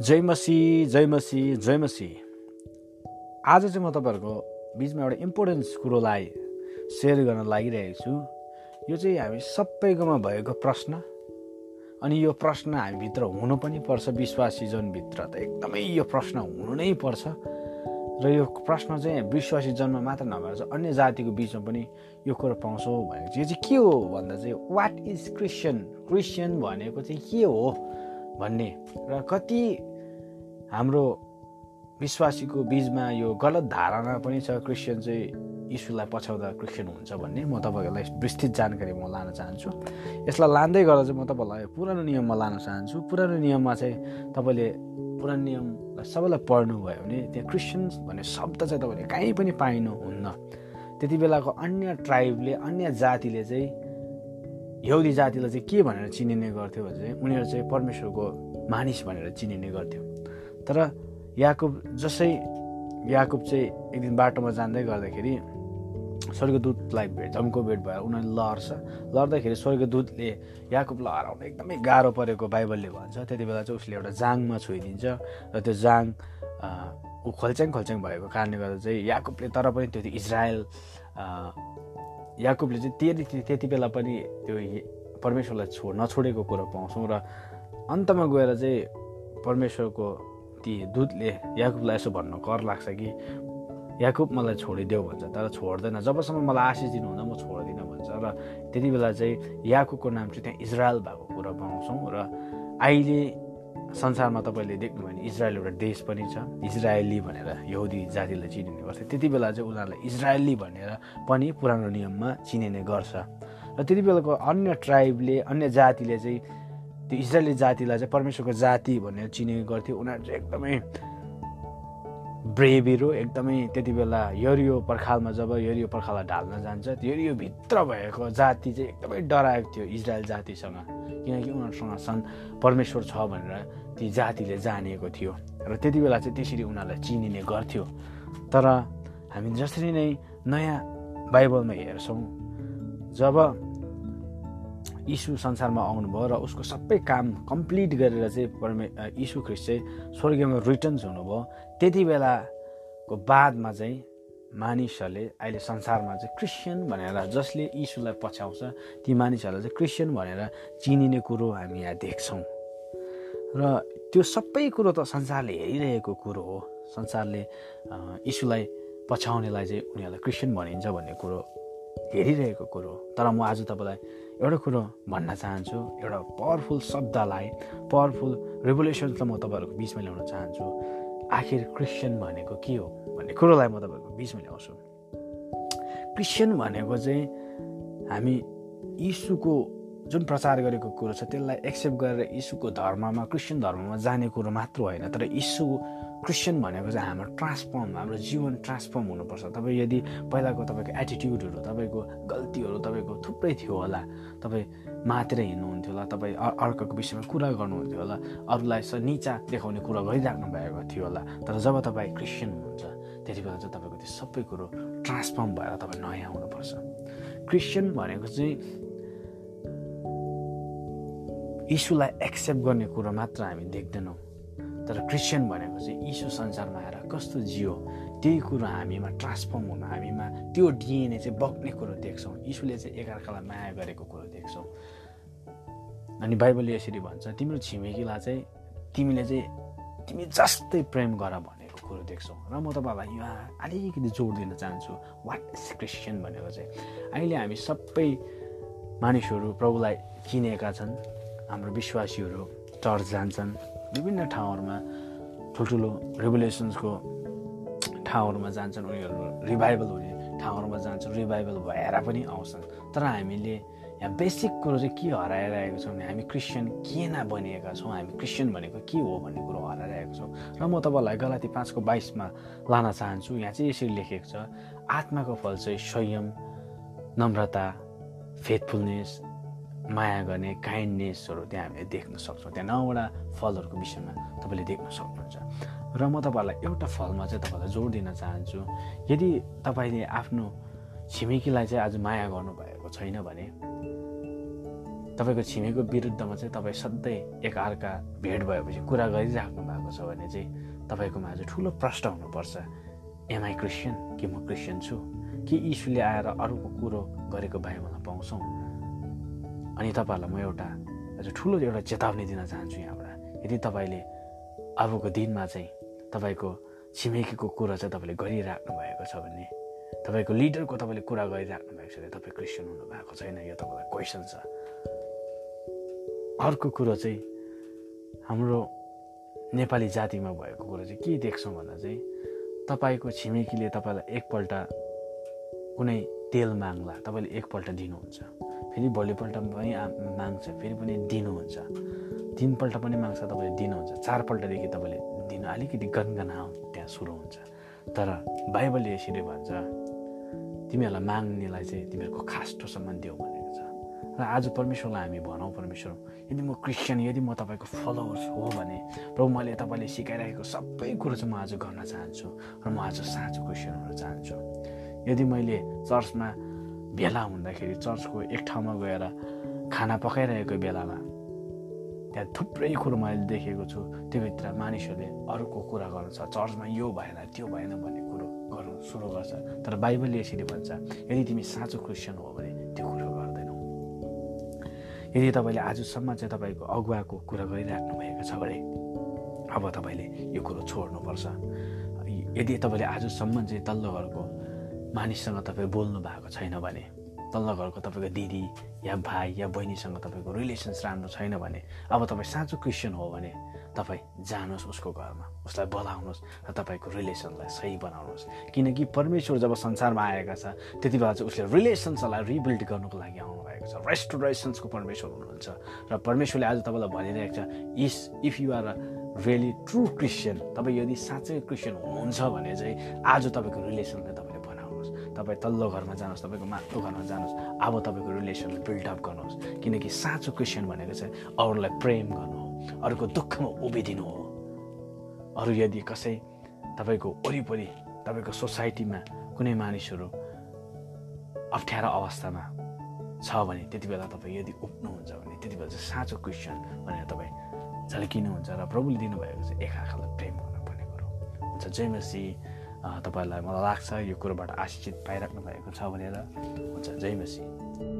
जय मसी जय मसी जय मसी। आज चाहिँ म तपाईँहरूको बिचमा एउटा इम्पोर्टेन्स कुरोलाई सेयर गर्न लागिरहेको छु। यो चाहिँ हामी सबैकोमा भएको प्रश्न। अनि यो प्रश्न हामीभित्र हुनु पनि पर्छ विश्वासी जनभित्र त एकदमै यो प्रश्न हुनु नै पर्छ। र यो प्रश्न चाहिँ विश्वासी जन्म मात्र नभएर चाहिँ अन्य जातिको बिचमा पनि यो कुरो पाउँछौँ भनेको चाहिँ यो चाहिँ के हो भन्दा चाहिँ वाट इज क्रिस्चियन क्रिस्चियन भनेको चाहिँ के हो भन्ने र कति हाम्रो विश्वासीको बिचमा यो गलत धारणा पनि छ। क्रिस्चियन चाहिँ यीशुलाई पछ्याउँदा क्रिस्चियन हुन्छ भन्ने। म तपाईँहरूलाई विस्तृत जानकारी म लान चाहन्छु। यसलाई लाँदै गर्दा चाहिँ म तपाईँलाई पुरानो नियममा लान चाहन्छु। पुरानो नियममा चाहिँ तपाईँले पुरानो नियमलाई सबैलाई पढ्नुभयो भने त्यहाँ क्रिस्चियन्स भन्ने शब्द चाहिँ तपाईँले कहीँ पनि पाइनुहुन्न। त्यति बेलाको अन्य ट्राइबले अन्य जातिले चाहिँ यहुदी जातिलाई चाहिँ के भनेर चिनिने गर्थ्यो भने चाहिँ उनीहरू चाहिँ परमेश्वरको मानिस भनेर चिनिने गर्थ्यो। तर याकुब जसै याकुब चाहिँ एक दिन बाटोमा जाँदै गर्दाखेरि स्वर्गदूतलाई भेट जम्को भेट भएर उनीहरूले लड्छ। लड्दाखेरि स्वर्गदूतले याकुबलाई हराउन एकदमै गाह्रो परेको बाइबलले भन्छ। त्यति बेला चाहिँ उसले एउटा जाङमा छोइदिन्छ र त्यो जाङ ऊ खोल्च्याङ खोल्च्याङ भएको कारणले गर्दा चाहिँ याकुबले तर पनि त्यो इजरायल याकुबले चाहिँ त्यति त्यति बेला पनि त्यो परमेश्वरलाई छोड नछोडेको कुरो पाउँछौँ र अन्तमा गएर चाहिँ परमेश्वरको ती दूतले याकुबलाई यसो भन्न कर लाग्छ कि? याकुब मलाई छोडिदेऊ भन्छ तर छोड्दैन। जबसम्म मलाई आशिष दिनुहुँदा म छोड्दिनँ भन्छ। र त्यति बेला चाहिँ याकुबको नाम चाहिँ त्यहाँ इजरायल भएको कुरो पाउँछौँ र अहिले संसारमा तपाईँले देख्नुभयो भने इजरायल एउटा देश पनि छ। इजरायली भनेर यहुदी जातिलाई चिनिने गर्छ। त्यति बेला चाहिँ उनीहरूलाई इजरायली भनेर पनि पुरानो नियममा चिनिने गर्छ। र त्यति बेलाको अन्य ट्राइबले अन्य जातिले चाहिँ त्यो इजरायली जातिलाई चाहिँ परमेश्वरको जाति भनेर चिनेको गर्थ्यो। उनीहरू चाहिँ एकदमै ब्रेभिरो एकदमै त्यति बेला यरियो पर्खालमा जब यरियो पर्खाललाई ढाल्न जान्छ यरियो भित्र भएको जाति चाहिँ एकदमै डराएको थियो इजरायल जातिसँग। किनकि उनीहरूसँग सन् परमेश्वर छ भनेर ती जातिले जानेको थियो र त्यति बेला चाहिँ त्यसरी उनीहरूलाई चिनिने गर्थ्यो। तर हामी जसरी नै नयाँ बाइबलमा हेर्छौँ जब यीशु संसारमा आउनुभयो र उसको सबै काम कम्प्लिट गरेर चाहिँ परमे यीशु ख्रिस्ट चाहिँ स्वर्गीयमा रिटर्न्स हुनुभयो। त्यति बेलाको बादमा चाहिँ मानिसहरूले अहिले संसारमा चाहिँ क्रिस्चियन भनेर जसले यीशुलाई पछ्याउँछ ती मानिसहरूलाई चाहिँ क्रिस्चियन भनेर चिनिने कुरो हामी यहाँ देख्छौँ। र त्यो सबै कुरो त संसारले हेरिरहेको कुरो हो। संसारले यीशुलाई पछ्याउनेलाई चाहिँ उनीहरूलाई क्रिस्चियन भनिन्छ भन्ने कुरो हेरिरहेको कुरो। तर म आज तपाईँलाई एउटा कुरो भन्न चाहन्छु। एउटा पावरफुल शब्दलाई पावरफुल रेभुलेसन्सलाई म तपाईँहरूको बिचमा ल्याउन चाहन्छु। आखिर क्रिस्चियन भनेको के हो भन्ने कुरोलाई म तपाईँहरूको बिचमा ल्याउँछु। क्रिस्चियन भनेको चाहिँ हामी यीशुको जुन प्रचार गरेको कुरो छ त्यसलाई एक्सेप्ट गरेर यीशुको धर्ममा क्रिस्चियन धर्ममा जाने कुरो मात्र होइन। तर यीशु क्रिस्चियन भनेको चाहिँ हाम्रो ट्रान्सफर्म हाम्रो जीवन ट्रान्सफर्म हुनुपर्छ। तपाईँ यदि पहिलाको तपाईँको एटिट्युडहरू तपाईँको गल्तीहरू तपाईँको थुप्रै थियो होला तपाईँ मातेर हिँड्नुहुन्थ्यो होला तपाईँ अर्काको विषयमा कुरा गर्नुहुन्थ्यो होला अरूलाई निचा देखाउने कुरा गरिराख्नु भएको थियो होला तर जब तपाईँ क्रिस्चियन हुनुहुन्छ त्यति बेला चाहिँ तपाईँको त्यो सबै कुरो ट्रान्सफर्म भएर तपाईँ नयाँ हुनुपर्छ। क्रिस्चियन भनेको चाहिँ यीशुलाई एक्सेप्ट गर्ने कुरो मात्र हामी देख्दैनौँ। तर क्रिस्चियन भनेको चाहिँ यीशु संसारमा आएर कस्तो जियो त्यही कुरो हामीमा ट्रान्सफर्म हुन हामीमा त्यो डिएनए चाहिँ बग्ने कुरो देख्छौँ। यीशुले चाहिँ एकअर्कालाई माया गरेको कुरो देख्छौँ। अनि बाइबलले यसरी भन्छ तिम्रो छिमेकीलाई चाहिँ तिमीले चाहिँ तिमी जस्तै प्रेम गर भनेको कुरो देख्छौ। र म तपाईँलाई यहाँ अलिकति जोड दिन चाहन्छु। वाट इज क्रिस्चियन भनेको चाहिँ। अहिले हामी सबै मानिसहरू प्रभुलाई चिनेका छन्। हाम्रो विश्वासीहरू चर्च जान्छन्। विभिन्न ठाउँहरूमा ठुल्ठुलो रेभुलेसन्सको ठाउँहरूमा जान्छन् उनीहरू रिभाइभल हुने ठाउँहरूमा जान्छन् रिभाइभल भएर पनि आउँछन्। तर हामीले यहाँ बेसिक कुरो चाहिँ के हराइरहेको छौँ भने हामी क्रिस्चियन किन बनिएका छौँ? हामी क्रिस्चियन भनेको के हो भन्ने कुरो हराइरहेको छौँ? र म तपाईँलाई गलाती पाँचको बाइसमा लान चाहन्छु। यहाँ चाहिँ यसरी लेखेको छ आत्माको फल चाहिँ संयम नम्रता फेथफुलनेस माया गर्ने काइन्डनेसहरू त्यहाँ हामीले देख्न सक्छौँ। त्यहाँ नौवटा फलहरूको विषयमा तपाईँले देख्न सक्नुहुन्छ। र म तपाईँहरूलाई एउटा फलमा चाहिँ तपाईँलाई जोड दिन चाहन्छु। यदि तपाईँले आफ्नो छिमेकीलाई चाहिँ आज माया गर्नुभएको छैन भने तपाईँको छिमेको विरुद्धमा चाहिँ तपाईँ सधैँ एकअर्का भेट भएपछि कुरा गरिराख्नु भएको छ भने चाहिँ तपाईँकोमा आज ठुलो प्रश्न हुनुपर्छ। एमआई क्रिस्चियन कि म क्रिस्चियन छु? कि यीशुले आएर अरूको कुरो गरेको मलाई पाउँछौँ? अनि तपाईँहरूलाई म एउटा आज ठुलो एउटा चेतावनी दिन चाहन्छु यहाँबाट। यदि तपाईँले अबको दिनमा चाहिँ तपाईँको छिमेकीको कुरो चाहिँ तपाईँले गरिराख्नु भएको छ भने तपाईँको लिडरको तपाईँले कुरा गरिराख्नु भएको छ भने तपाईँ क्रिस्चियन हुनुभएको छैन यो तपाईँलाई क्वेसन छ। अर्को कुरो चाहिँ हाम्रो नेपाली जातिमा भएको कुरो चाहिँ के देख्छौँ भन्दा चाहिँ तपाईँको छिमेकीले तपाईँलाई एकपल्ट कुनै तेल माग्ला तपाईँले एकपल्ट दिनुहुन्छ। फेरि भोलिपल्ट पनि माग्छ फेरि पनि दिनुहुन्छ। तिनपल्ट पनि माग्छ तपाईँले दिनुहुन्छ। चारपल्टदेखि तपाईँले दिनु अलिकति गनगना त्यहाँ सुरु हुन्छ। तर बाइबलले यसरी भन्छ तिमीहरूलाई माग्नेलाई चाहिँ तिमीहरूको खास्टोसम्म देऊ भनेको छ। र आज परमेश्वरलाई हामी भनौँ परमेश्वर यदि म क्रिस्चियन यदि म तपाईँको फलोवर्स हो भने प्रभु मैले तपाईँले सिकाइरहेको सबै कुरो चाहिँ म आज गर्न चाहन्छु। र म आज साँचो क्रिस्चियन हुन चाहन्छु। यदि मैले चर्चमा भेला हुँदाखेरि चर्चको एक ठाउँमा गएर खाना पकाइरहेको बेलामा त्यहाँ थुप्रै कुरो मैले देखेको छु। त्योभित्र मानिसहरूले अरूको कुरा गर्नु छ। चर्चमा यो भएन त्यो भएन भन्ने कुरो गर्नु सुरु गर्छ। तर बाइबलले यसरी भन्छ यदि तिमी साँचो क्रिस्चियन हो भने त्यो कुरो गर्दैनौ। यदि तपाईँले आजसम्म चाहिँ तपाईँको अगुवाको कुरा गरिराख्नु भएको छ भने अब तपाईँले यो कुरो छोड्नुपर्छ। यदि तपाईँले आजसम्म चाहिँ तल्लो घरको मानिससँग तपाईँ बोल्नु भएको छैन भने तल्लो घरको तपाईँको दिदी या भाइ या बहिनीसँग तपाईँको रिलेसन्स राम्रो छैन भने अब तपाईँ साँचो क्रिस्चियन हो भने तपाईँ जानुहोस् उसको घरमा उसलाई बोलाउनुहोस् र तपाईँको रिलेसनलाई सही बनाउनुहोस्। किनकि परमेश्वर जब संसारमा आएका छ त्यति बेला चाहिँ उसले रिलेसन्सलाई रिबिल्ड गर्नुको लागि आउनुभएको छ। रेस्टोरेसन्सको परमेश्वर हुनुहुन्छ र परमेश्वरले आज तपाईँलाई भनिरहेको छ is if you are a really true Christian तपाईँ यदि साँच्चै क्रिस्चियन हुनुहुन्छ भने चाहिँ आज तपाईँको रिलेसनलाई बनाउनुहोस् तपाईँ तल्लो घरमा जानुहोस् तपाईँको माथिल्लो घरमा जानुहोस् अब तपाईँको रिलेसनलाई बिल्डअप गर्नुहोस्। किनकि साँचो क्रिस्चियन भनेको चाहिँ अरूलाई प्रेम गर्नु हो अरूको दुःखमा उभिदिनु हो। अरू यदि कसै तपाईँको वरिपरि तपाईँको सोसाइटीमा कुनै मानिसहरू अप्ठ्यारो अवस्थामा छ भने त्यति बेला तपाईँ यदि उठ्नुहुन्छ भने त्यति बेला चाहिँ साँचो क्रिस्चियन भनेर तपाईँ झल्किनुहुन्छ र प्रभुले दिनुभएको चाहिँ एकअर्कालाई प्रेम गर्नुपर्ने कुरो हुन्छ जय मसी तपाईँहरूलाई मलाई लाग्छ यो कुरोबाट आशिषित पाइराख्नु भएको छ भनेर हुन्छ जय मसी।